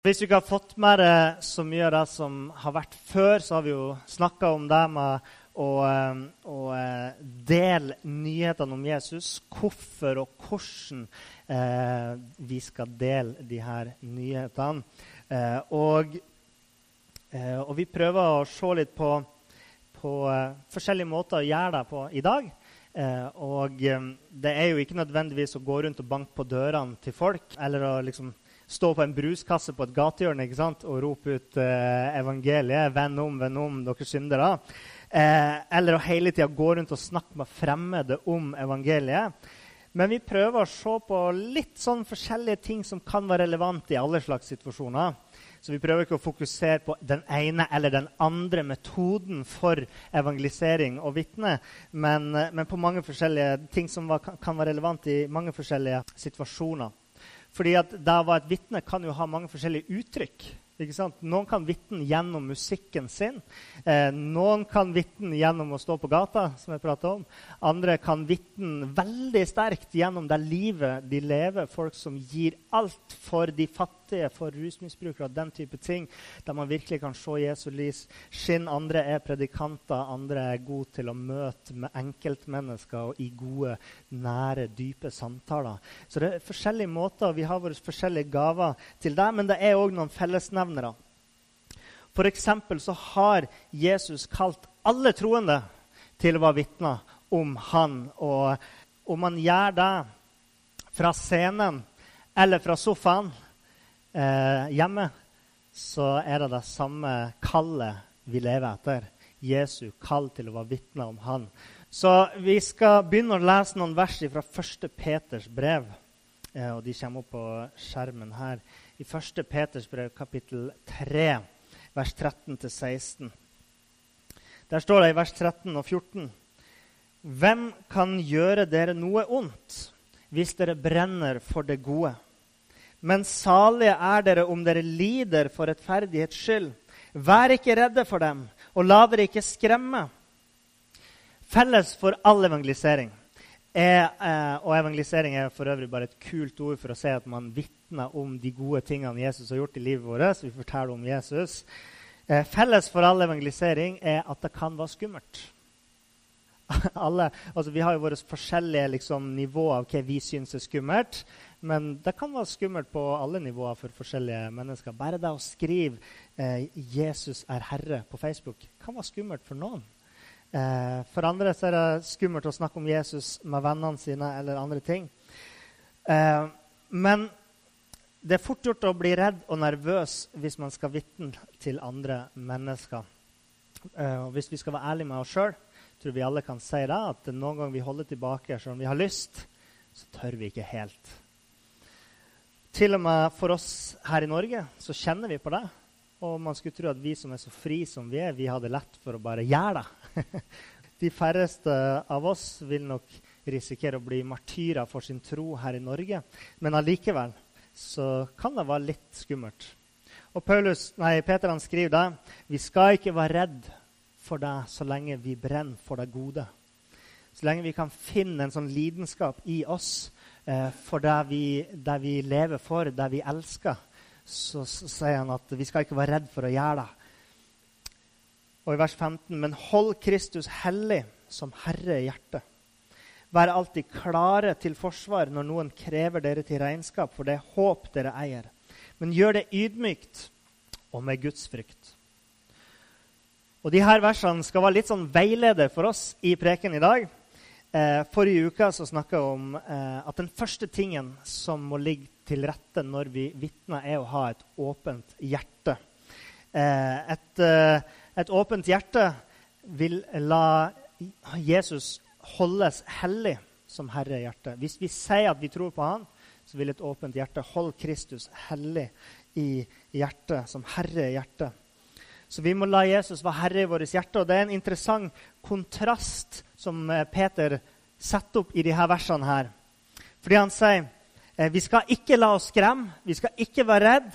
Hvis du ikke har fått med deg så mye av det som har vært før, så har vi jo snakka om det med å, eh, å eh, dele nyhetene om Jesus. Hvorfor og hvordan eh, vi skal dele de her nyhetene. Eh, og, eh, og, vi prøver å se litt på, på eh, forskjellige måter å gjøre det på i dag. og det er jo ikke nødvendigvis å gå rundt og banke på dørene til folk eller å liksom stå på en bruskasse på et gatehjørne ikke sant? og rope ut eh, evangeliet. 'Venn om, venn om, dere syndere.' Eh, eller å hele tida gå rundt og snakke med fremmede om evangeliet. Men vi prøver å se på litt sånn forskjellige ting som kan være relevant i alle slags situasjoner. Så vi prøver ikke å fokusere på den ene eller den andre metoden for evangelisering og vitne, men, eh, men, på mange forskjellige ting som var, kan være relevant i mange forskjellige situasjoner. Fordi at det å være et vitne kan jo ha mange forskjellige uttrykk. Noen kan vitne gjennom musikken sin. Eh, noen kan vitne gjennom å stå på gata. som jeg om. Andre kan vitne veldig sterkt gjennom det livet de lever. Folk som gir alt for de fattige, for rusmisbrukere og den type ting. Der man virkelig kan se Jesu lys skinn. Andre er predikanter. Andre er gode til å møte med enkeltmennesker og i gode, nære, dype samtaler. Så det er forskjellige måter. Vi har våre forskjellige gaver til det, men det er òg noen fellesnevnere F.eks. så har Jesus kalt alle troende til å være vitner om han. Og om han gjør det fra scenen eller fra sofaen eh, hjemme, så er det det samme kallet vi lever etter. Jesu kall til å være vitne om han. Så vi skal begynne å lese noen vers fra 1. Peters brev. Eh, og de kommer opp på skjermen her i 1. Peters brev, kapittel 3, vers 13-16. Der står det i vers 13 og 14.: Hvem kan gjøre dere noe ondt hvis dere brenner for det gode? Men salige er dere om dere lider for rettferdighets skyld. Vær ikke redde for dem, og la dere ikke skremme. Felles for all evangelisering er, eh, og evangelisering er for øvrig bare et kult ord for å si at man vitner om de gode tingene Jesus har gjort i livet vårt. Så Vi forteller om Jesus. Eh, felles for all evangelisering er at det kan være skummelt. Alle, altså vi har jo våre forskjellige liksom, nivåer av hva vi syns er skummelt. Men det kan være skummelt på alle nivåer for forskjellige mennesker. Bare det å skrive eh, 'Jesus er Herre' på Facebook kan være skummelt for noen. Eh, for andre er det skummelt å snakke om Jesus med vennene sine eller andre ting. Eh, men det er fort gjort å bli redd og nervøs hvis man skal vitne til andre mennesker. Eh, og hvis vi skal være ærlige med oss sjøl, tror vi alle kan si det, at noen ganger vi holder tilbake selv om vi har lyst, så tør vi ikke helt. Til og med for oss her i Norge så kjenner vi på det. Og man skulle tro at vi som er så fri som vi er, vi hadde lett for å bare gjøre det. De færreste av oss vil nok risikere å bli martyrer for sin tro her i Norge. Men allikevel så kan det være litt skummelt. Og Paulus, nei, Peter han skriver det. Vi skal ikke være redd for det så lenge vi brenner for det gode. Så lenge vi kan finne en sånn lidenskap i oss for det vi, det vi, lever for, det vi elsker, så, så sier han at vi skal ikke være redd for å gjøre det. Og i vers 15.: Men hold Kristus hellig som Herre i hjertet. Vær alltid klare til forsvar når noen krever dere til regnskap for det håp dere eier. Men gjør det ydmykt og med Guds frykt. Og de her versene skal være litt sånn veileder for oss i preken i dag. Eh, forrige uke så snakka jeg om eh, at den første tingen som må ligge til rette når vi vitner, er å ha et åpent hjerte. Eh, et eh, et åpent hjerte vil la Jesus holdes hellig som Herre i hjertet. Hvis vi sier at vi tror på Han, så vil et åpent hjerte holde Kristus hellig i hjertet, som herre i hjertet. Så vi må la Jesus være herre i vårt hjerte. Og det er en interessant kontrast som eh, Peter setter opp i disse versene her. Fordi han sier eh, vi skal ikke la oss skremme, vi skal ikke være redd,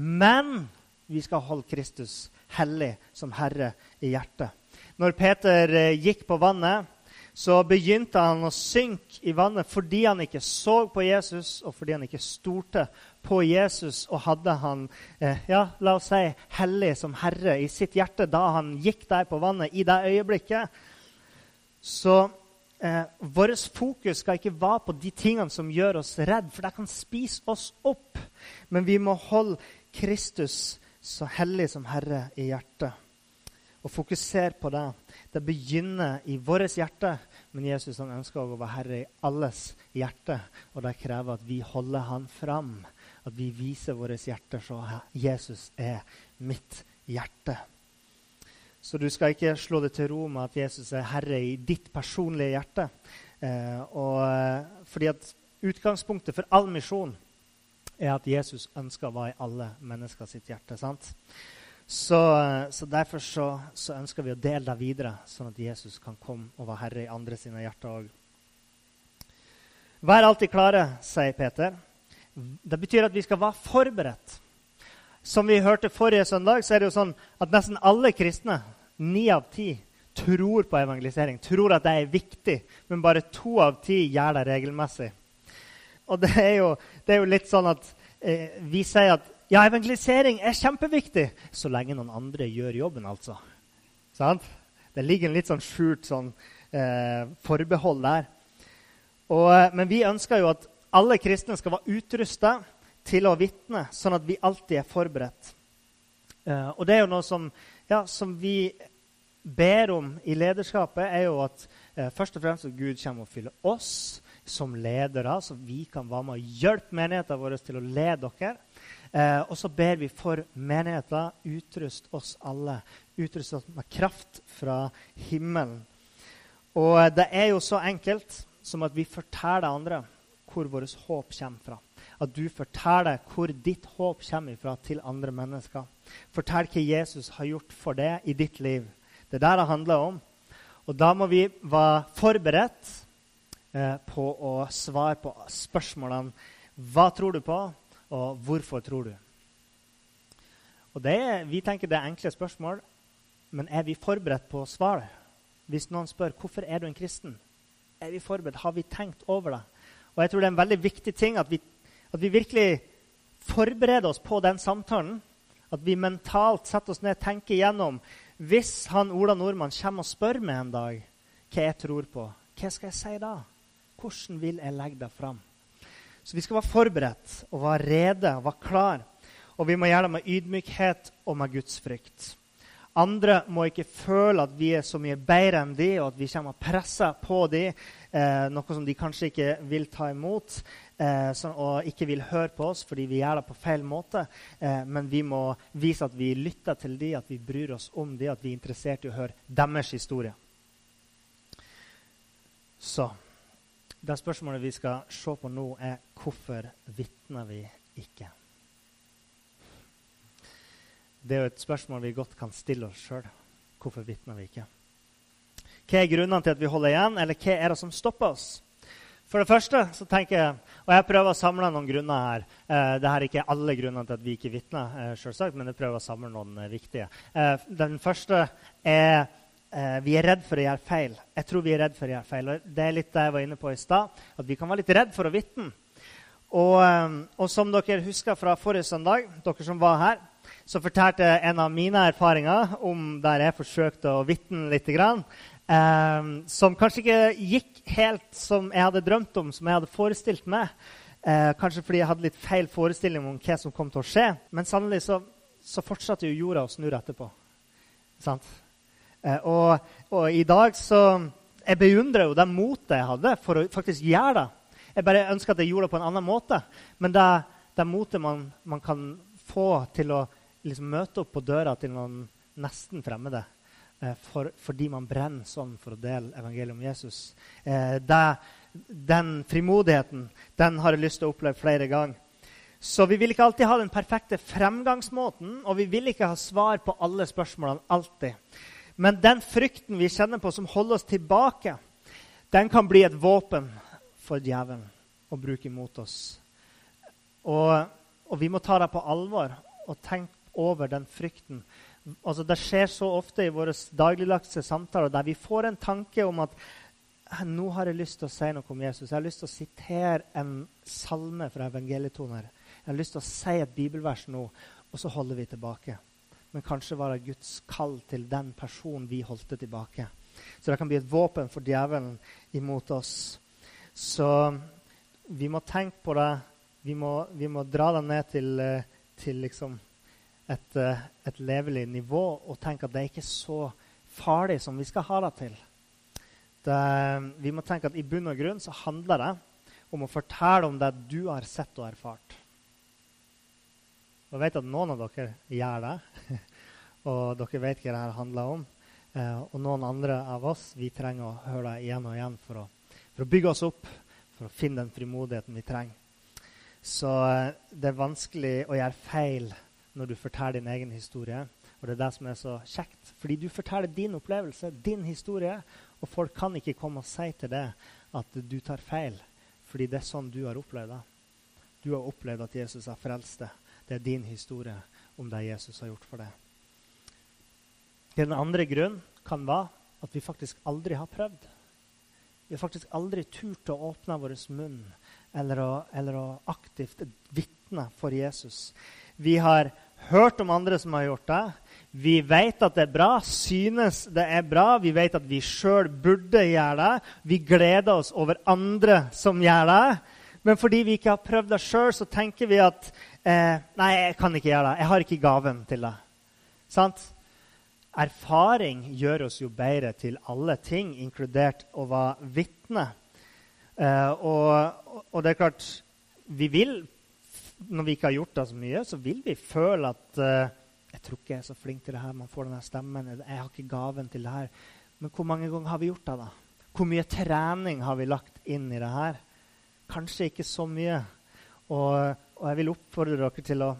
men vi skal holde Kristus hellig som herre i hjertet. Når Peter eh, gikk på vannet, så begynte han å synke i vannet fordi han ikke så på Jesus, og fordi han ikke stolte på Jesus og hadde han eh, ja, la oss si, hellig som herre i sitt hjerte da han gikk der på vannet i det øyeblikket. Så eh, vårt fokus skal ikke være på de tingene som gjør oss redd, for det kan spise oss opp. Men vi må holde Kristus så hellig som herre i hjertet og fokusere på det. Det begynner i vårt hjerte, men Jesus han ønsker å være herre i alles hjerte. Og det krever at vi holder han fram, at vi viser vårt hjerte så Jesus er mitt hjerte. Så du skal ikke slå det til ro med at Jesus er herre i ditt personlige hjerte. Eh, og, eh, fordi at utgangspunktet for all misjon er at Jesus ønsker å være i alle mennesker sitt hjerte. sant? Så, så derfor så, så, ønsker vi å dele det videre, sånn at Jesus kan komme og være herre i andre sine hjerter òg. Vær alltid klare, sier Peter. Det betyr at vi skal være forberedt. Som vi hørte forrige søndag, så er det jo sånn at nesten alle kristne, ni av ti, tror på evangelisering, tror at det er viktig, men bare to av ti gjør det regelmessig. Og det er jo, det er jo litt sånn at eh, vi sier at ja, evangelisering er kjempeviktig så lenge noen andre gjør jobben, altså. Sant? Det ligger en litt sånn skjult sånn, eh, forbehold der. Og, eh, men vi ønsker jo at alle kristne skal være utrusta til å vitne, sånn at vi alltid er forberedt. Uh, og det er jo noe som, ja, som vi ber om i lederskapet, er jo at eh, først og fremst at Gud kommer og fyller oss som ledere, så vi kan være med og hjelpe menigheten vår til å lede dere. Eh, og så ber vi for menigheten. Utrust oss alle. Utrust oss med kraft fra himmelen. Og eh, det er jo så enkelt som at vi forteller andre hvor vårt håp kommer fra. At du forteller hvor ditt håp kommer fra til andre mennesker. Fortell hva Jesus har gjort for deg i ditt liv. Det er det det handler om. Og da må vi være forberedt eh, på å svare på spørsmålene Hva tror du på? Og hvorfor tror du? Og er, Vi tenker det er enkle spørsmål, men er vi forberedt på å svare? Hvis noen spør hvorfor er du en kristen, er vi forberedt? Har vi tenkt over det? Og jeg tror det er en veldig viktig ting at vi, at vi virkelig forbereder oss på den samtalen. At vi mentalt setter oss ned og tenker igjennom Hvis han Ola Nordmann kommer og spør meg en dag hva jeg tror på, hva skal jeg si da? Hvordan vil jeg legge det fram? Så vi skal være forberedt og være rede og være klar. Og vi må gjøre det med ydmykhet og med gudsfrykt. Andre må ikke føle at vi er så mye bedre enn de, og at vi kommer og presser på de, eh, noe som de kanskje ikke vil ta imot, eh, så, og ikke vil høre på oss fordi vi gjør det på feil måte. Eh, men vi må vise at vi lytter til de, at vi bryr oss om de, at vi er interessert i å høre deres historie. Så det spørsmålet vi skal se på nå, er hvorfor vitner vi ikke? Det er jo et spørsmål vi godt kan stille oss sjøl. Hvorfor vitner vi ikke? Hva er grunnene til at vi holder igjen, eller hva er det som stopper oss? For det første så tenker jeg, og jeg prøver å samle noen grunner her. Eh, Dette er ikke alle grunnene til at vi ikke vitner, eh, selvsagt, men jeg prøver å samle noen eh, viktige. Eh, den første er eh, vi er redd for å gjøre feil. Jeg tror vi er redd for å gjøre feil. Og det er litt det jeg var inne på i stad, at vi kan være litt redd for å vitne. Og, eh, og, som dere husker fra forrige søndag, dere som var her, så fortalte jeg en av mine erfaringer om der jeg forsøkte å vitne litt. Eh, som kanskje ikke gikk helt som jeg hadde drømt om, som jeg hadde forestilt meg. Eh, kanskje fordi jeg hadde litt feil forestilling om hva som kom til å skje. Men sannelig så, så fortsatte jo jorda å snurre etterpå. Eh, og, og, i dag så Jeg beundrer jo det motet jeg hadde for å faktisk gjøre det. Jeg bare ønsker at jeg gjorde det på en annen måte. Men det, det motet man, man, kan få til å liksom, møte opp på døra til noen nesten fremmede eh, for, fordi man brenner sånn for å dele evangeliet om Jesus eh, det, Den frimodigheten den har jeg lyst til å oppleve flere ganger. Så vi vil ikke alltid ha den perfekte fremgangsmåten, og vi vil ikke ha svar på alle spørsmålene alltid. Men den frykten vi kjenner på som holder oss tilbake, den kan bli et våpen for djevelen å bruke imot oss. Og, og vi må ta det på alvor og tenke over den frykten. Altså, det skjer så ofte i våre dagligdagse samtaler der vi får en tanke om at nå har jeg lyst til å si noe om Jesus. Jeg har lyst til å sitere en salme fra evangelietoner. Jeg har lyst til å si et bibelvers nå, og så holder vi tilbake. Men kanskje var det Guds kall til den personen vi holdt tilbake. Så det kan bli et våpen for djevelen imot oss. Så vi må tenke på det. Vi må, vi må dra det ned til, til liksom et, et levelig nivå og tenke at det er ikke så farlig som vi skal ha det til. Det, vi må tenke at i bunn og grunn så handler det om å fortelle om det du har sett og erfart. Jeg vet at noen av dere gjør det. og dere vet hva dette handler om. Eh, og noen andre av oss vi trenger å høre det igjen og igjen for å, for å bygge oss opp, for å finne den frimodigheten vi trenger. Så eh, det er vanskelig å gjøre feil når du forteller din egen historie. Og det er det som er så kjekt. Fordi du forteller din opplevelse, din historie, og folk kan ikke komme og si til deg at du tar feil. Fordi det er sånn du har opplevd det. Du har opplevd at Jesus har frelst deg. Det er din historie om det Jesus har gjort for deg. Den andre grunnen kan være at vi faktisk aldri har prøvd. Vi har faktisk aldri turt å åpne vår munn eller å, eller å aktivt vitne for Jesus. Vi har hørt om andre som har gjort det. Vi vet at det er bra, synes det er bra. Vi vet at vi sjøl burde gjøre det. Vi gleder oss over andre som gjør det. Men fordi vi ikke har prøvd det sjøl, så tenker vi at eh, nei, jeg kan ikke gjøre det. Jeg har ikke gaven til det. Sant? Erfaring gjør oss jo bedre til alle ting, inkludert å være vitne. Eh, og, og, det er klart Vi vil når vi ikke har gjort det så mye, så vil vi føle at uh, jeg tror ikke jeg er så flink til det her. Man får denne stemmen. Jeg har ikke gaven til det her. Men hvor mange ganger har vi gjort det? da? Hvor mye trening har vi lagt inn i det her? Kanskje ikke så mye. Og, og jeg vil oppfordre dere til å,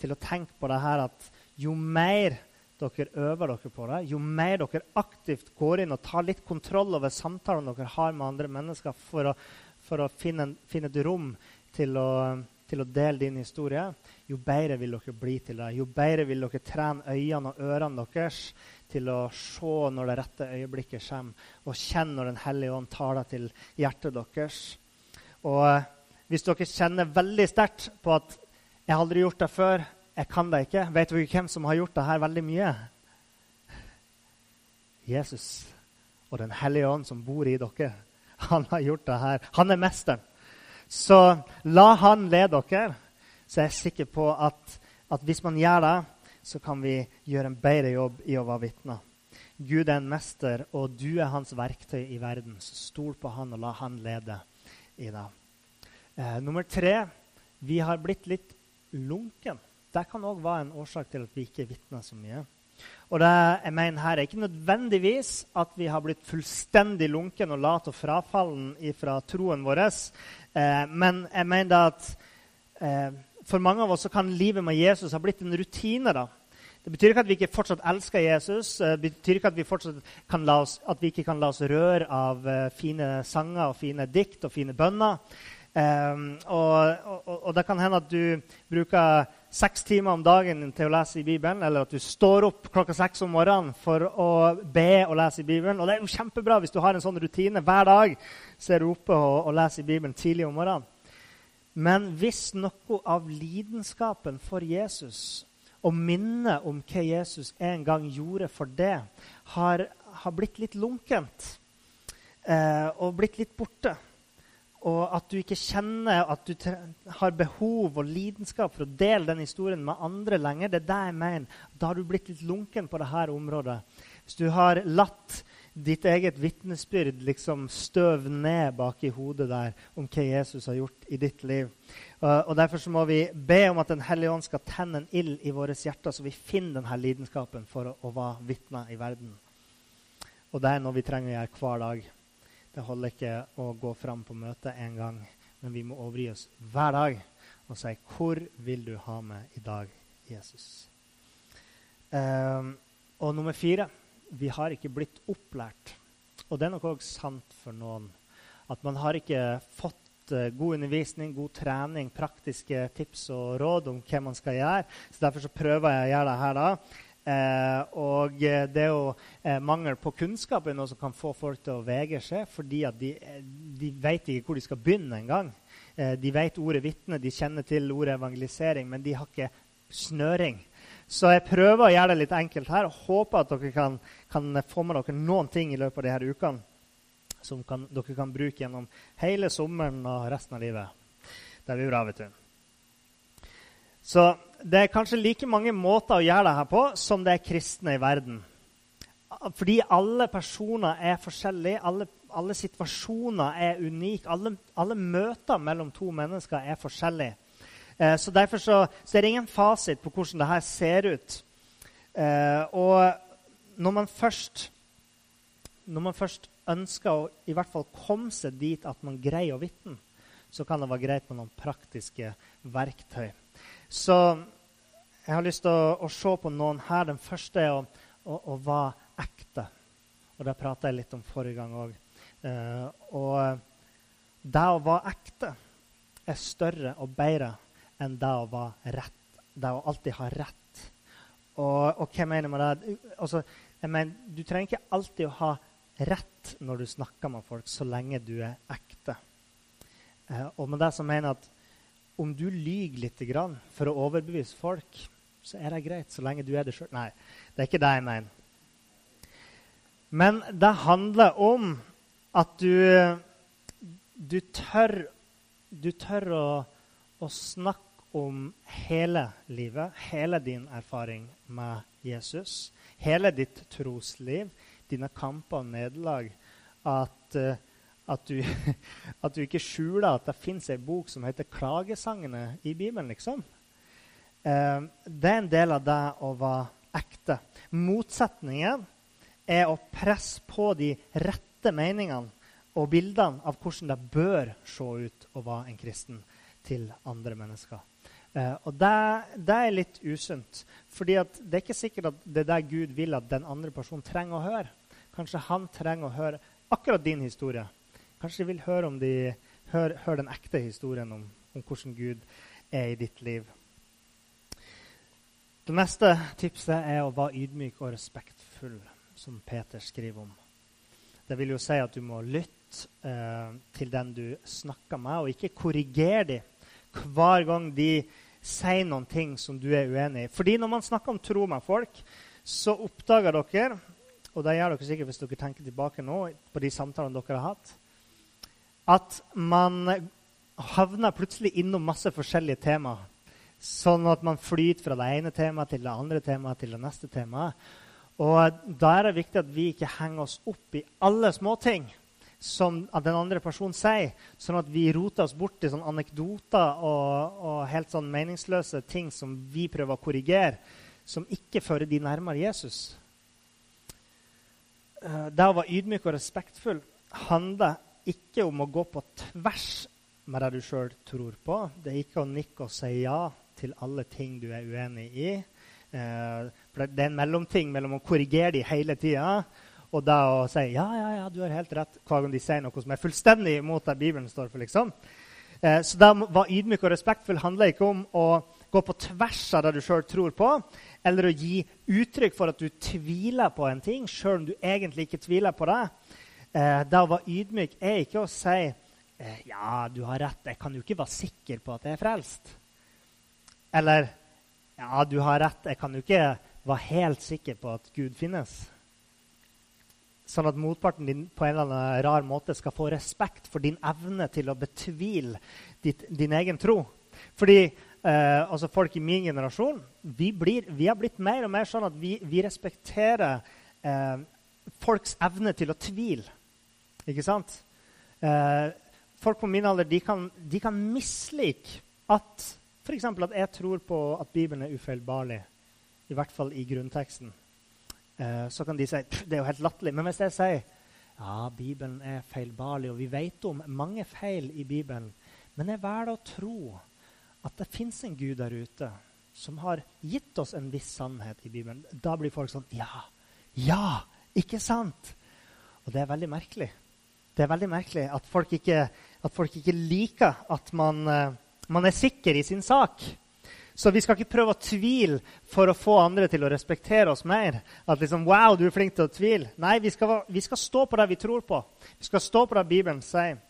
til å, tenke på det her at jo mer dere øver dere på det, jo mer dere aktivt går inn og tar litt kontroll over samtalene dere har med andre mennesker for å, for å finne, finne, et rom til å til å dele din historie, jo bedre vil dere bli til det. Jo bedre vil dere trene øynene og ørene deres til å se når det rette øyeblikket kommer, og kjenne når Den hellige ånd tar deg til hjertet deres. Og eh, hvis dere kjenner veldig sterkt på at 'jeg har aldri gjort det før', 'jeg kan det ikke', vet dere hvem som har gjort det her veldig mye? Jesus og Den hellige ånd som bor i dere. Han har gjort det her. Han er mesteren. Så la han lede dere. Så jeg er sikker på at, at hvis man gjør det, så kan vi gjøre en bedre jobb i å være vitner. Gud er en mester, og du er hans verktøy i verden. Så stol på han, og la han lede i deg. Eh, nummer tre vi har blitt litt lunken. Det kan òg være en årsak til at vi ikke vitner så mye. Og det jeg mener her er ikke nødvendigvis at vi har blitt fullstendig lunken og lat og frafallen fra troen vår. Eh, men jeg mener at eh, for mange av oss kan livet med Jesus ha blitt en rutine. da. Det betyr ikke at vi ikke fortsatt elsker Jesus, eh, det betyr ikke at vi, oss, at vi ikke kan la oss røre av uh, fine sanger og fine dikt og fine bønner. Um, og, og, og, det kan hende at du bruker seks timer om dagen til å lese i Bibelen, eller at du står opp klokka seks om morgenen for å be og lese i Bibelen. Og det er jo kjempebra hvis du har en sånn rutine hver dag. Så er du oppe og, og leser i Bibelen tidlig om morgenen. Men hvis noe av lidenskapen for Jesus og minnet om hva Jesus en gang gjorde for det, har, har blitt litt lunkent eh, og blitt litt borte og at du ikke kjenner at du har behov og lidenskap for å dele den historien med andre lenger, det er det jeg mener. Da har du blitt litt lunken på dette området. Hvis du har latt ditt eget vitnesbyrd liksom støv ned bak i hodet der om hva Jesus har gjort i ditt liv. Og, Derfor Derfor må vi be om at Den hellige ånd skal tenne en ild i våre hjerter, så vi finner denne lidenskapen for å være vitner i verden. Og det er noe vi trenger å gjøre hver dag. Det holder ikke å gå fram på møte én gang, men vi må overgi oss hver dag og si 'Hvor vil du ha meg i dag, Jesus?' Um, og nummer fire vi har ikke blitt opplært. Og det er nok òg sant for noen. At man har ikke fått uh, god undervisning, god trening, praktiske tips og råd om hva man skal gjøre. Så derfor så prøver jeg å gjøre det her da. Eh, og det er jo eh, mangel på kunnskap er noe som kan få folk til å vegre seg, fordi at de, eh, de vet ikke hvor de skal begynne engang. Eh, de vet ordet vitne, de kjenner til ordet evangelisering, men de har ikke snøring. Så jeg prøver å gjøre det litt enkelt her og håper at dere kan, kan få med dere noen ting i løpet av de her ukene som kan, dere kan bruke gjennom hele sommeren og resten av livet. Det blir bra, vet du. Så det er kanskje like mange måter å gjøre det her på som det er kristne i verden. Fordi alle personer er forskjellige, alle, alle situasjoner er unike. Alle, alle, møter mellom to mennesker er forskjellige. Eh, så Derfor så, så, er det ingen fasit på hvordan det her ser ut. Eh, og når man, først, når man først ønsker å i hvert fall komme seg dit at man greier å vitne, så kan det være greit med noen praktiske verktøy. Så jeg har lyst til å, å, se på noen her. Den første er å, å, å være ekte. Og Det prata jeg litt om forrige gang òg. Eh, og det å være ekte er større og bedre enn det å være rett. Det å alltid ha rett. Og, og hva mener jeg med det? Altså, jeg mener, du trenger ikke alltid å ha rett når du snakker med folk, så lenge du er ekte. Eh, og med det så mener at om du lyver litt for å overbevise folk, så er det greit så lenge du er det sjøl. Nei, det er ikke det jeg mener. Men det handler om at du, du tør, du tør å, å, snakke om hele livet, hele din erfaring med Jesus, hele ditt trosliv, dine kamper og nederlag. At uh, at du, at du ikke skjuler at det fins ei bok som heter 'Klagesangene' i Bibelen. liksom. Eh, det er en del av det å være ekte. Motsetningen er å presse på de rette meningene og bildene av hvordan det bør se ut å være en kristen til andre mennesker. Eh, og det, det, er litt usunt. fordi det er ikke sikkert at det er det Gud vil at den andre personen trenger å høre. Kanskje han trenger å høre akkurat din historie. Kanskje de vil høre, de, høre, høre den ekte historien om, om, hvordan Gud er i ditt liv. Det neste tipset er å være ydmyk og respektfull, som Peter skriver om. Det vil jo si at du må lytte eh, til den du snakker med, og ikke korrigere dem hver gang de sier noen ting som du er uenig i. Fordi når man snakker om tro med folk, så oppdager dere og det gjør dere sikkert hvis dere tenker tilbake nå på de samtalene dere har hatt, at man havner plutselig innom masse forskjellige temaer. Sånn at man flyter fra det ene temaet til det andre temaet til det neste temaet. Og Da er det viktig at vi ikke henger oss opp i alle småting som den andre personen sier, sånn at vi roter oss bort i sånne anekdoter og, og, helt sånn meningsløse ting som vi prøver å korrigere, som ikke fører de nærmere Jesus. Eh, det å være ydmyk og respektfull handler ikke om å gå på tvers med det du sjøl tror på. Det er ikke å nikke og si ja til alle ting du er uenig i. Eh, for det er en mellomting mellom å korrigere dem hele tida og da å si ja, ja, ja, du har helt rett hver gang de sier noe som er fullstendig imot det Bibelen står for. liksom. Eh, så da var ydmyk og respektfull handler ikke om å gå på tvers av det du sjøl tror på, eller å gi uttrykk for at du tviler på en ting, sjøl om du egentlig ikke tviler på det. Eh, det å være ydmyk er ikke å si eh, ja, du har rett, jeg kan jo ikke være sikker på at jeg er frelst. Eller ja, du har rett, jeg kan jo ikke være helt sikker på at Gud finnes. Sånn at motparten din på en eller annen rar måte skal få respekt for din evne til å betvile ditt, din egen tro. Fordi eh, altså folk i min generasjon vi, blir, vi, har blitt mer og mer sånn at vi, vi respekterer eh, folks evne til å tvile. Ikke sant? Eh, folk på min alder de kan, de kan mislike at f.eks. at jeg tror på at Bibelen er ufeilbarlig. I hvert fall i grunnteksten. Eh, så kan de si det er jo helt latterlig. Men hvis jeg sier ja, Bibelen er feilbarlig, og vi vet om mange feil i Bibelen, men jeg velger å tro at det fins en Gud der ute som har gitt oss en viss sannhet i Bibelen, da blir folk sånn Ja! Ja! Ikke sant? Og det er veldig merkelig. Det er veldig merkelig at folk ikke, at folk ikke liker at man, uh, man er sikker i sin sak. Så vi skal ikke prøve å tvile for å få andre til å respektere oss mer. At liksom, wow, du er flink til å tvile. Nei, vi skal, vi skal stå på det vi tror på. Vi skal stå på det Bibelen sier.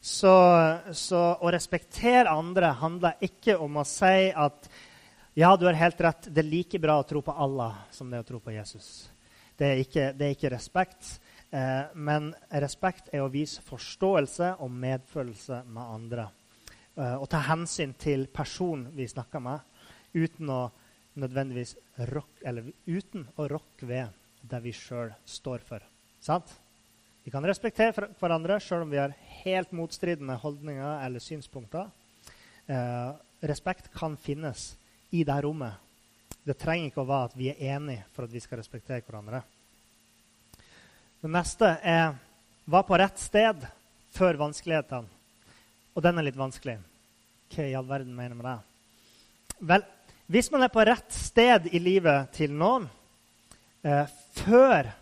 Så, så, å respektere andre handler ikke om å si at ja, du har helt rett, det er like bra å tro på Allah som det er å tro på Jesus. Det er ikke, det er ikke respekt. Eh, men respekt er å vise forståelse og medfølelse med andre. Eh, og ta hensyn til personen vi snakker med, uten å nødvendigvis rock, eller uten å rokke ved det vi sjøl står for. Sant? Vi kan respektere hverandre sjøl om vi har helt motstridende holdninger eller synspunkter. Eh, respekt kan finnes i det rommet. Det trenger ikke å være at vi er enige for at vi skal respektere hverandre. Det neste er var på rett sted før vanskelighetene. Og den er litt vanskelig. Hva i all verden mener med det? Vel, hvis man er på rett sted i livet til noen eh, før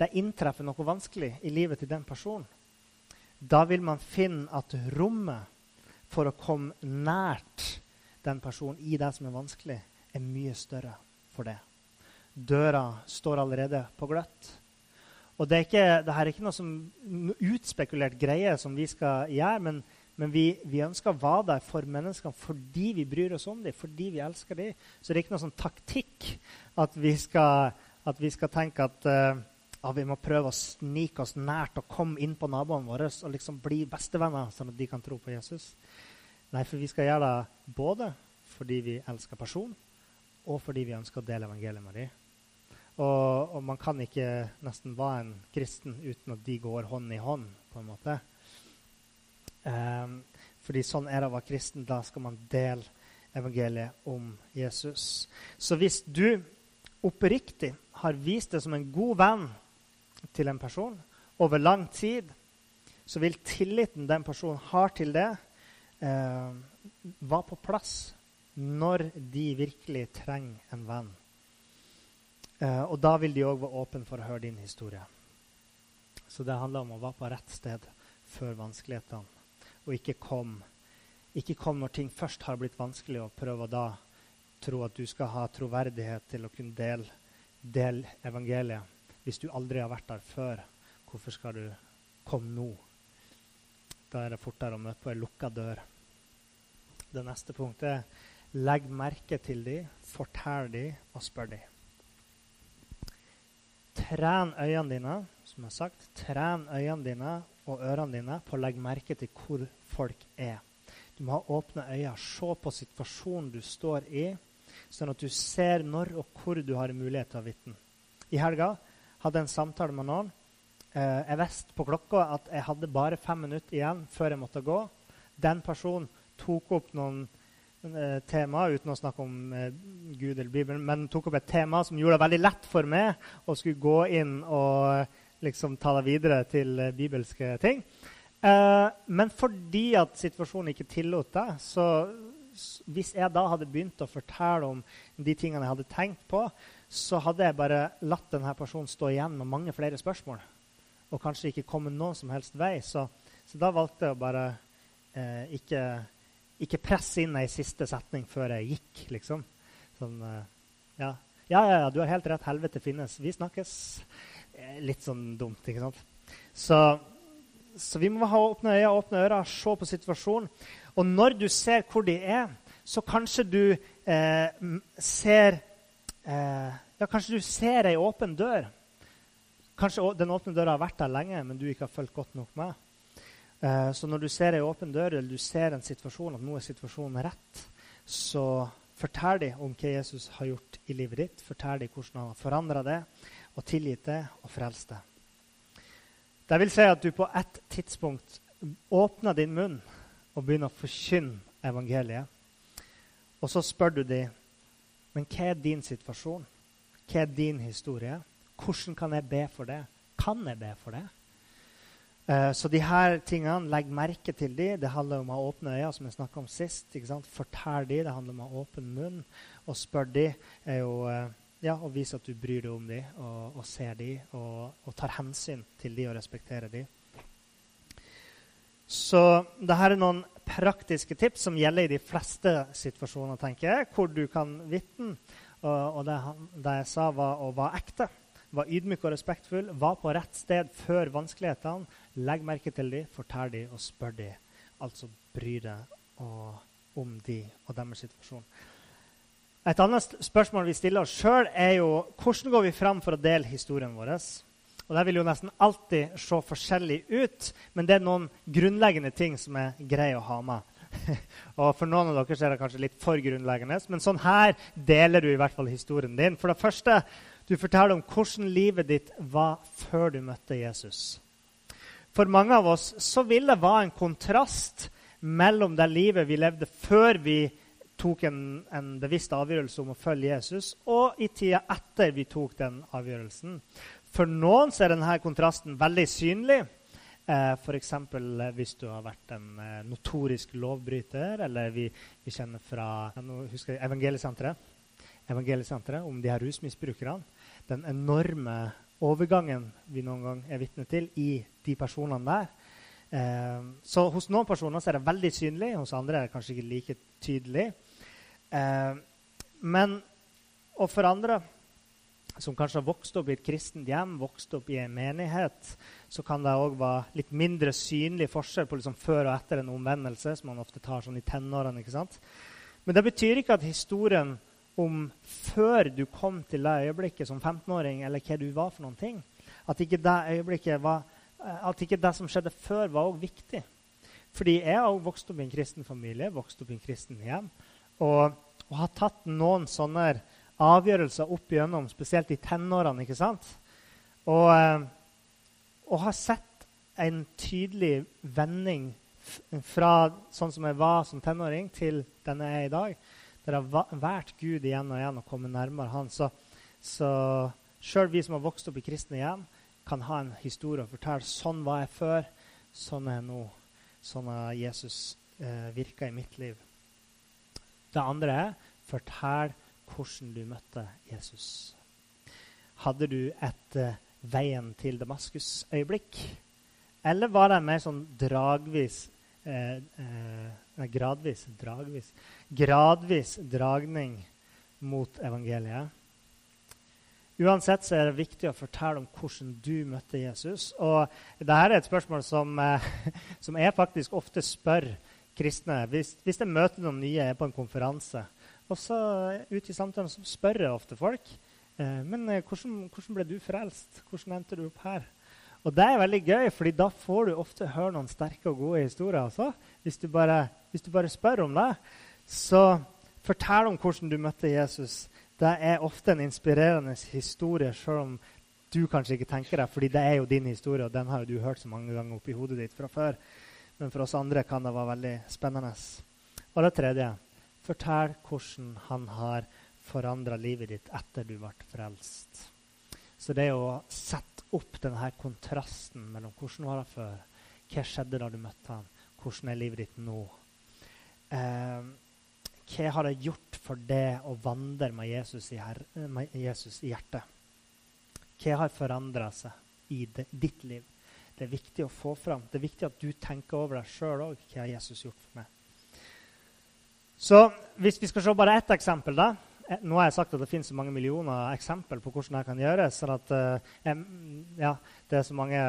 det inntreffer noe vanskelig i livet til den personen, da vil man finne at rommet for å komme nært den personen i det som er vanskelig, er mye større for det. Døra står allerede på gløtt. Og det er ikke, det her er ikke noe som utspekulert greie som vi skal gjøre, men, men vi, vi, ønsker å være der for menneskene fordi vi bryr oss om dem, fordi vi elsker dem. Så det er ikke noe sånn taktikk at vi skal, at vi skal tenke at uh, ja, vi må prøve å snike oss nært og komme inn på naboene våre og liksom bli bestevenner, sånn at de kan tro på Jesus. Nei, for vi skal gjøre det både fordi vi elsker personen, og fordi vi ønsker å dele evangeliet med dem. Og, og, man kan ikke nesten være en kristen uten at de går hånd i hånd, på en måte. Um, fordi sånn er det å være kristen. Da skal man dele evangeliet om Jesus. Så hvis du oppriktig har vist deg som en god venn til en person over lang tid, så vil tilliten den personen har til det, eh, være på plass når de virkelig trenger en venn. Eh, og da vil de òg være åpne for å høre din historie. Så det handler om å være på rett sted før vanskelighetene, og ikke kom, ikke kom når ting først har blitt vanskelig, og prøve da tro at du skal ha troverdighet til å kunne dele, del evangeliet. Hvis du aldri har vært der før, hvorfor skal du komme nå? Da er det fortere å møte på ei lukka dør. Det neste punktet er legg merke til dem, fortell dem og spør dem. Tren øynene dine som jeg har sagt, tren øynene dine og ørene dine på å legge merke til hvor folk er. Du må ha åpne øyne, se på situasjonen du står i, sånn at du ser når og hvor du har mulighet til å vitne. I helga hadde jeg en samtale med noen. Eh, jeg visste på klokka at jeg hadde bare fem minutter igjen før jeg måtte gå. Den personen tok opp noen tema, uten å snakke om eh, Gud eller Bibelen, men tok opp et tema som gjorde det veldig lett for meg å skulle gå inn og liksom ta det videre til eh, bibelske ting. Eh, men fordi at situasjonen ikke tillot det, så hvis jeg da hadde begynt å fortelle om de tingene jeg hadde tenkt på, så hadde jeg bare latt denne personen stå igjen med mange flere spørsmål. Og kanskje ikke komme noen som helst vei. Så, så da valgte jeg å bare eh, ikke ikke presse inn ei siste setning før jeg gikk, liksom. Sånn, uh, ja. ja. ja, ja, du har helt rett. Helvete finnes. Vi snakkes. Eh, litt sånn dumt, ikke sant? Så, så vi må ha åpne øyne, åpne ører, se på situasjonen. Og når du ser hvor de er, så kanskje du eh, ser eh, Ja, kanskje du ser ei åpen dør. Kanskje den åpne døra har vært der lenge, men du ikke har fulgt godt nok med. Eh, så når du ser ei åpen dør eller du ser en situasjon, at nå er situasjonen rett, så fortell dem om hva Jesus har gjort i livet ditt. Fortell dem hvordan han har forandra det, og tilgitt det og frelst det. Det vil si at du på et tidspunkt åpner din munn og begynner å forkynne evangeliet. Og så spør du dem men hva er din situasjon? Hva er din historie? Hvordan kan jeg be for det? Kan jeg be for det? Eh, så de her tingene, legg merke til de. Det handler om å åpne øyne, som jeg snakka om sist. ikke sant? Fortell de. Det handler om å åpne munn. Og spør de er jo eh, ja, å vise at du bryr deg om de, og, og ser de, og, og, tar hensyn til de og respekterer de. Så dette er noen praktiske tips som gjelder i de fleste situasjoner, tenker jeg, hvor du kan vitne. Og, og det, det, jeg sa, var å være ekte. Var ydmyk og respektfull. Var på rett sted før vanskelighetene. Legg merke til dem, fortell dem og spør dem. Altså bry deg om de og deres situasjon. Et annet spørsmål vi stiller oss sjøl, er jo hvordan går vi fram for å dele historien vår? Og Det vil jo nesten alltid se forskjellig ut, men det er noen grunnleggende ting som er greie å ha med. og For noen av dere er det kanskje litt for grunnleggende, men sånn her deler du i hvert fall historien din. For det første, du forteller om hvordan livet ditt var før du møtte Jesus. For mange av oss så vil det være en kontrast mellom det livet vi levde før vi tok en, en bevisst avgjørelse om å følge Jesus, og i tida etter vi tok den avgjørelsen. For noen er denne kontrasten veldig synlig. Eh, F.eks. Eh, hvis du har vært en eh, notorisk lovbryter, eller vi, vi kjenner fra Evangeliesenteret, Evangeliesenteret om de her rusmisbrukerne. Den enorme overgangen vi noen gang er vitne til i de personene der. Eh, så hos noen personer er det veldig synlig, hos andre er det kanskje ikke like tydelig. Eh, men, og for andre som kanskje har vokst opp i et kristent hjem, vokst opp i en menighet, så kan det òg være litt mindre synlig forskjell på liksom før og etter en omvendelse, som man ofte tar sånn i tenårene. ikke sant? Men det betyr ikke at historien om før du kom til det øyeblikket som 15-åring, eller hva du var for noen ting, at ikke det øyeblikket var, eh, at ikke det som skjedde før, var òg viktig. Fordi jeg har vokst opp i en kristen familie, vokst opp i en kristen hjem, og, og har tatt noen sånne avgjørelser opp igjennom, spesielt i tenårene. ikke sant? Og, eh, og har sett en tydelig vending fra sånn som jeg var som tenåring, til den jeg er i dag. Der jeg har vært Gud igjen og igjen og kommet nærmere Han. Så, så sjøl vi som har vokst opp i kristne hjem, kan ha en historie og fortelle sånn var jeg før, sånn er jeg nå. Sånn har Jesus eh, virka i mitt liv. Det andre er fortell hvordan du møtte Jesus. Hadde du et eh, veien til Damaskus-øyeblikk? Eller var det mer sånn dragvis eh, eh, Gradvis dragvis Gradvis dragning mot evangeliet? Uansett så er det viktig å fortelle om hvordan du møtte Jesus. Og dette er et spørsmål som, eh, som jeg faktisk ofte spør kristne. Hvis, hvis jeg møter noen nye, jeg er på en konferanse, og så ute i samtalen så spør jeg ofte folk eh, men eh, hvordan, hvordan, ble du frelst. Hvordan endte du opp her? Og det er veldig gøy, fordi da får du ofte høre noen sterke og gode historier. Også, Hvis, du bare, hvis, du bare, spør om det, så fortell om hvordan du møtte Jesus. Det er ofte en inspirerende historie, selv om du kanskje ikke tenker det, fordi det er jo din historie, og den har du hørt så mange ganger oppi hodet ditt fra før. Men for oss andre kan det være veldig spennende. Og det tredje Fortell hvordan han har forandra livet ditt etter du ble frelst. Så det å sette opp denne kontrasten mellom hvordan var det før, hva skjedde da du møtte ham, hvordan er livet ditt nå? Eh, hva har det gjort for deg å vandre med Jesus i, her, med Jesus i hjertet? Hva har forandra seg i det, ditt liv? Det er viktig å få fram. Det er viktig at du tenker over deg sjøl òg. Hva har Jesus gjort for meg? Så hvis vi skal se bare ett eksempel da, Nå har jeg sagt at det finnes så mange millioner eksempel på hvordan det kan gjøres. sånn at uh, ja, det er så mange,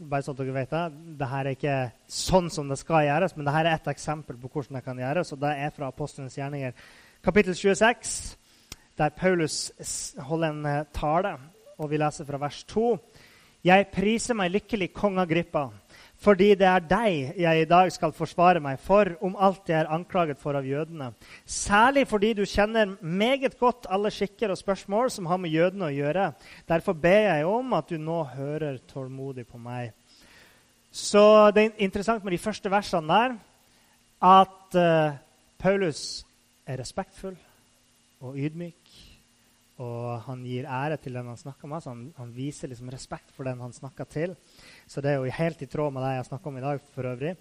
bare sånn at dere vet det, det her er ikke sånn som det skal gjøres, men det her er ett eksempel på hvordan det kan gjøres. og Det er fra Apostlenes gjerninger, kapittel 26, der Paulus holder en uh, tale. og Vi leser fra vers 2. Jeg priser meg lykkelig, kong Agrippa fordi det er deg jeg i dag skal forsvare meg for om alt jeg er anklaget for av jødene. Særlig fordi du kjenner meget godt alle skikker og spørsmål som har med jødene å gjøre. Derfor ber jeg om at du nå hører tålmodig på meg. Så det er interessant med de første versene der at uh, Paulus er respektfull og ydmyk Og han gir ære til den han snakker med. så Han, han viser liksom respekt for den han snakker til. Så det er jo helt i tråd med det jeg snakker om i dag. for øvrig.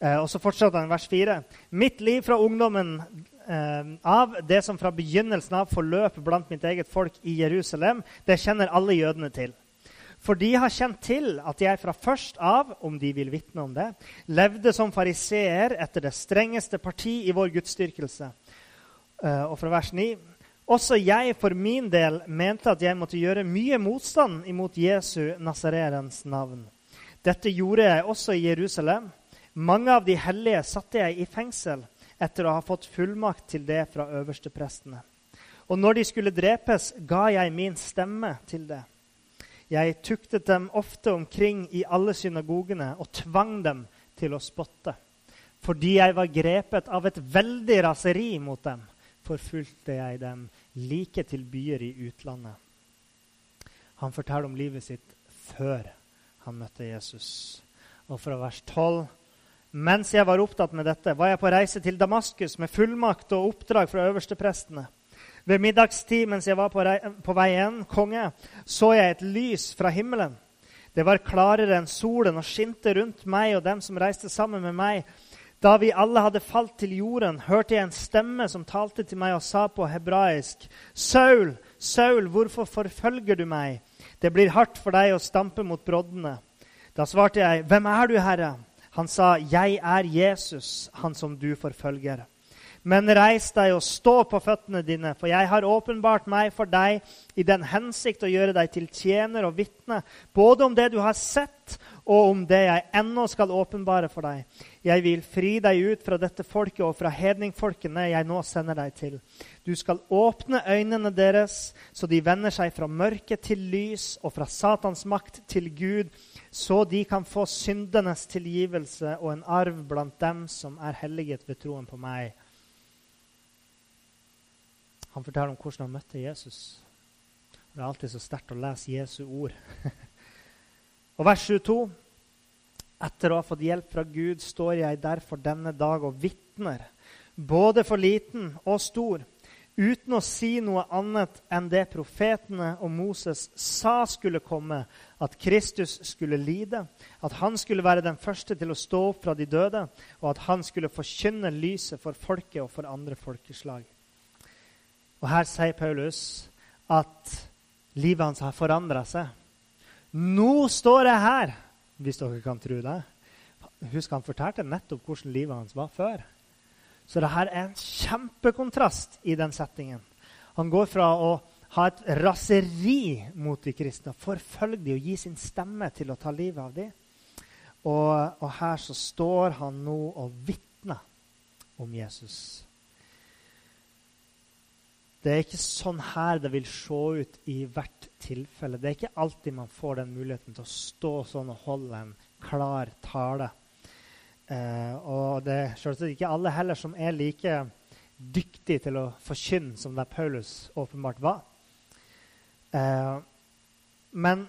Eh, og så fortsetter han vers 4. Mitt liv fra ungdommen eh, av, det som fra begynnelsen av forløp blant mitt eget folk i Jerusalem, det kjenner alle jødene til. For de har kjent til at jeg fra først av, om de vil vitne om det, levde som fariseer etter det strengeste parti i vår gudsdyrkelse. Eh, og fra vers 9. Også jeg for min del mente at jeg måtte gjøre mye motstand imot Jesu Nasareens navn. Dette gjorde jeg også i Jerusalem. Mange av de hellige satte jeg i fengsel etter å ha fått fullmakt til det fra øversteprestene. Og når de skulle drepes, ga jeg min stemme til det. Jeg tuktet dem ofte omkring i alle synagogene og tvang dem til å spotte. Fordi jeg var grepet av et veldig raseri mot dem, forfulgte jeg dem like til byer i utlandet. Han forteller om livet sitt før han møtte Jesus. Og fra vers 12 mens jeg var opptatt med dette, var jeg på reise til Damaskus med fullmakt og oppdrag fra øversteprestene. Ved middagstid mens jeg var på, på vei igjen, konge, så jeg et lys fra himmelen. Det var klarere enn solen og skinte rundt meg og dem som reiste sammen med meg. Da vi alle hadde falt til jorden, hørte jeg en stemme som talte til meg og sa på hebraisk.: Saul, Saul, hvorfor forfølger du meg? Det blir hardt for deg å stampe mot broddene. Da svarte jeg, Hvem er du, Herre? Han sa, 'Jeg er Jesus, han som du forfølger.' Men reis deg og stå på føttene dine, for jeg har åpenbart meg for deg i den hensikt å gjøre deg til tjener og vitne, både om det du har sett, og om det jeg ennå skal åpenbare for deg. Jeg vil fri deg ut fra dette folket og fra hedningfolkene jeg nå sender deg til. Du skal åpne øynene deres, så de vender seg fra mørket til lys og fra Satans makt til Gud, så de kan få syndenes tilgivelse og en arv blant dem som er helliget ved troen på meg. Han forteller om hvordan han møtte Jesus. Det er alltid så sterkt å lese Jesu ord. og vers 22. Etter å ha fått hjelp fra Gud står jeg derfor denne dag og vitner, både for liten og stor, uten å si noe annet enn det profetene og Moses sa skulle komme, at Kristus skulle lide, at han skulle være den første til å stå opp fra de døde, og at han skulle forkynne lyset for folket og for andre folkeslag. Og Her sier Paulus at livet hans har forandra seg. Nå står jeg her, hvis dere kan tro det. Husk han fortalte nettopp hvordan livet hans var før. Så det her er en kjempekontrast i den settingen. Han går fra å ha et raseri mot de kristne, forfølge dem og gi sin stemme til å ta livet av dem. Og, og her så står han nå og vitner om Jesus. Det er ikke sånn her det vil se ut i hvert tilfelle. Det er ikke alltid man får den muligheten til å stå sånn og holde en klar tale. Eh, og det er selvsagt ikke alle heller som er like dyktige til å forkynne som det Paulus åpenbart var. Eh, men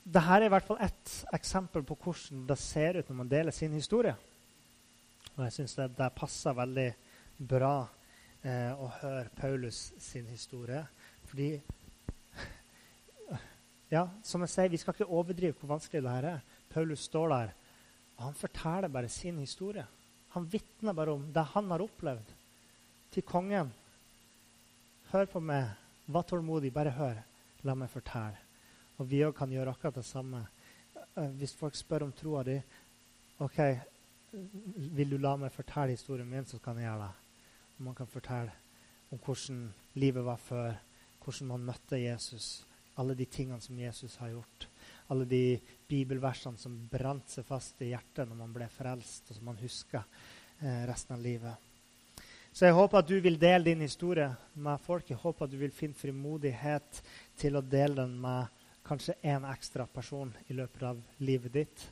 dette er i hvert fall ett eksempel på hvordan det ser ut når man deler sin historie. Og jeg syns det, det, passer veldig bra eh, å høre Paulus sin historie. Fordi ja, som jeg sier, Vi skal ikke overdrive hvor vanskelig det her er. Paulus står der og han forteller bare sin historie. Han vitner bare om det han har opplevd, til kongen. Hør på meg. Vær tålmodig. Bare hør. La meg fortelle. Og vi òg kan gjøre akkurat det samme. Eh, hvis folk spør om troa di OK, vil du la meg fortelle historien min, så kan jeg gjøre det. Man kan fortelle om hvordan livet var før, hvordan man møtte Jesus, alle de tingene som Jesus har gjort alle de bibelversene som brant seg fast i hjertet når man ble frelst, og som man husker eh, resten av livet. Så jeg håper at du vil dele din historie med folk. Jeg håper at du vil finne frimodighet til å dele den med kanskje én ekstra person i løpet av livet ditt.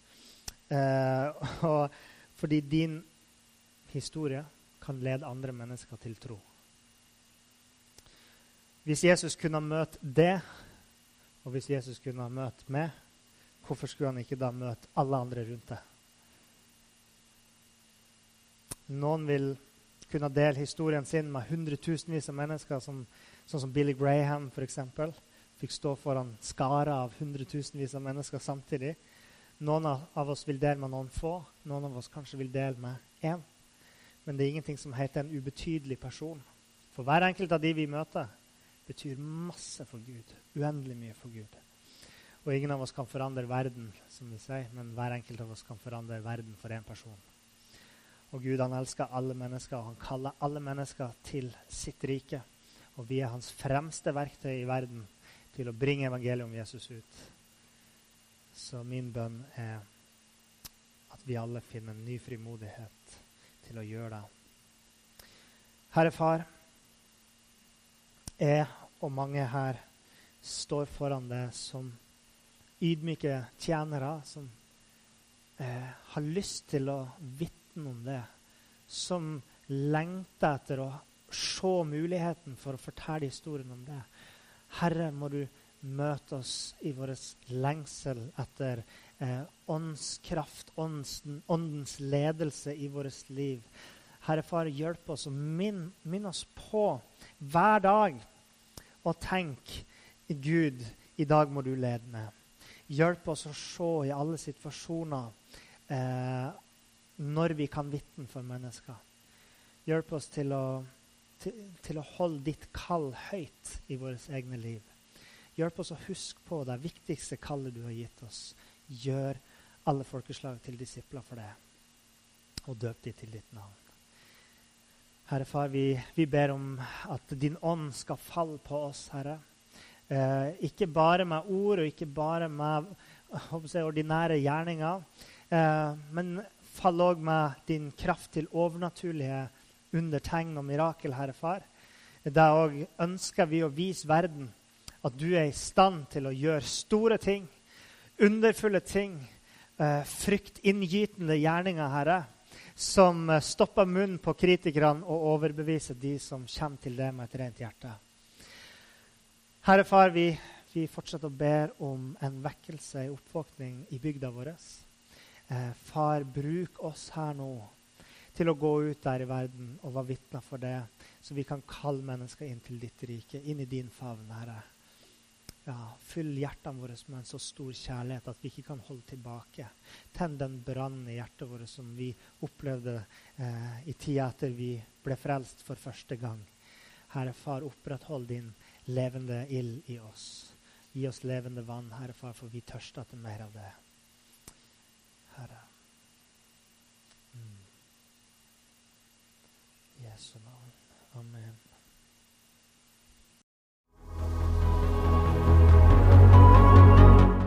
Eh, fordi din historie kan lede andre mennesker til tro. Hvis Jesus kunne ha møtt det, og hvis Jesus kunne ha møtt meg, Hvorfor skulle han ikke da møte alle andre rundt det? Noen vil kunne dele historien sin med hundretusenvis av mennesker som Sånn som Billy Graham, f.eks. Fikk stå foran skarer av hundretusenvis av mennesker samtidig. Noen av oss vil dele med noen få, noen av oss kanskje vil dele med én. Men det er ingenting som heter en ubetydelig person. For hver enkelt av de vi møter, betyr masse for Gud. Uendelig mye for Gud. Og ingen av oss kan forandre verden, som vi sier, men hver enkelt av oss kan forandre verden for én person. Og Gud han elsker alle mennesker, og han kaller alle mennesker til sitt rike. Og vi er hans fremste verktøy i verden til å bringe evangeliet om Jesus ut. Så min bønn er at vi alle finner ny frimodighet til å gjøre det. Herre Far, jeg og mange her står foran deg som ydmyke tjenere som eh, har lyst til å vitne om det. Som lengter etter å se muligheten for å fortelle historien om det. Herre, må du møte oss i vår lengsel etter eh, åndskraft, åndens, ledelse i vårt liv. Herre Far, hjelp oss og minn, minn oss på hver dag å tenke Gud, i dag må du lede meg. Hjelp oss å se i alle situasjoner eh, når vi kan vitne for mennesker. Hjelp oss til å, til, til å holde ditt kall høyt i våre egne liv. Hjelp oss å huske på det viktigste kallet du har gitt oss. Gjør alle folkeslag til disipler for det, og døp de til ditt navn. Herre Far, vi, vi, ber om at din ånd skal falle på oss, Herre. Eh, ikke bare med ord og ikke bare med jeg, ordinære gjerninger, eh, men fall òg med din kraft til overnaturlige undertegn og mirakel, Herre Far. Da òg ønsker vi å vise verden at du er i stand til å gjøre store ting, underfulle ting, eh, fryktinngytende gjerninger, Herre, som eh, stopper munnen på kritikerne og overbeviser de som kommer til det med et rent hjerte. Herre Far, vi, vi fortsetter å be om en vekkelse, en oppvåkning i bygda vår. Eh, far, bruk oss her nå til å gå ut der i verden og være vitner for det, så vi kan kalle mennesker inn til ditt rike, inn i din favn, Herre ja, fyll hjertene våre med en så stor kjærlighet at vi ikke kan holde tilbake. Tenn den brannen i hjertet vårt som vi opplevde eh, i tida etter vi ble frelst for første gang. Herre Far, oppretthold din levende ild i oss. Gi oss levende vann, Herre Far, for vi tørster etter mer av det. Herre. Mm. Jesu navn. Amen.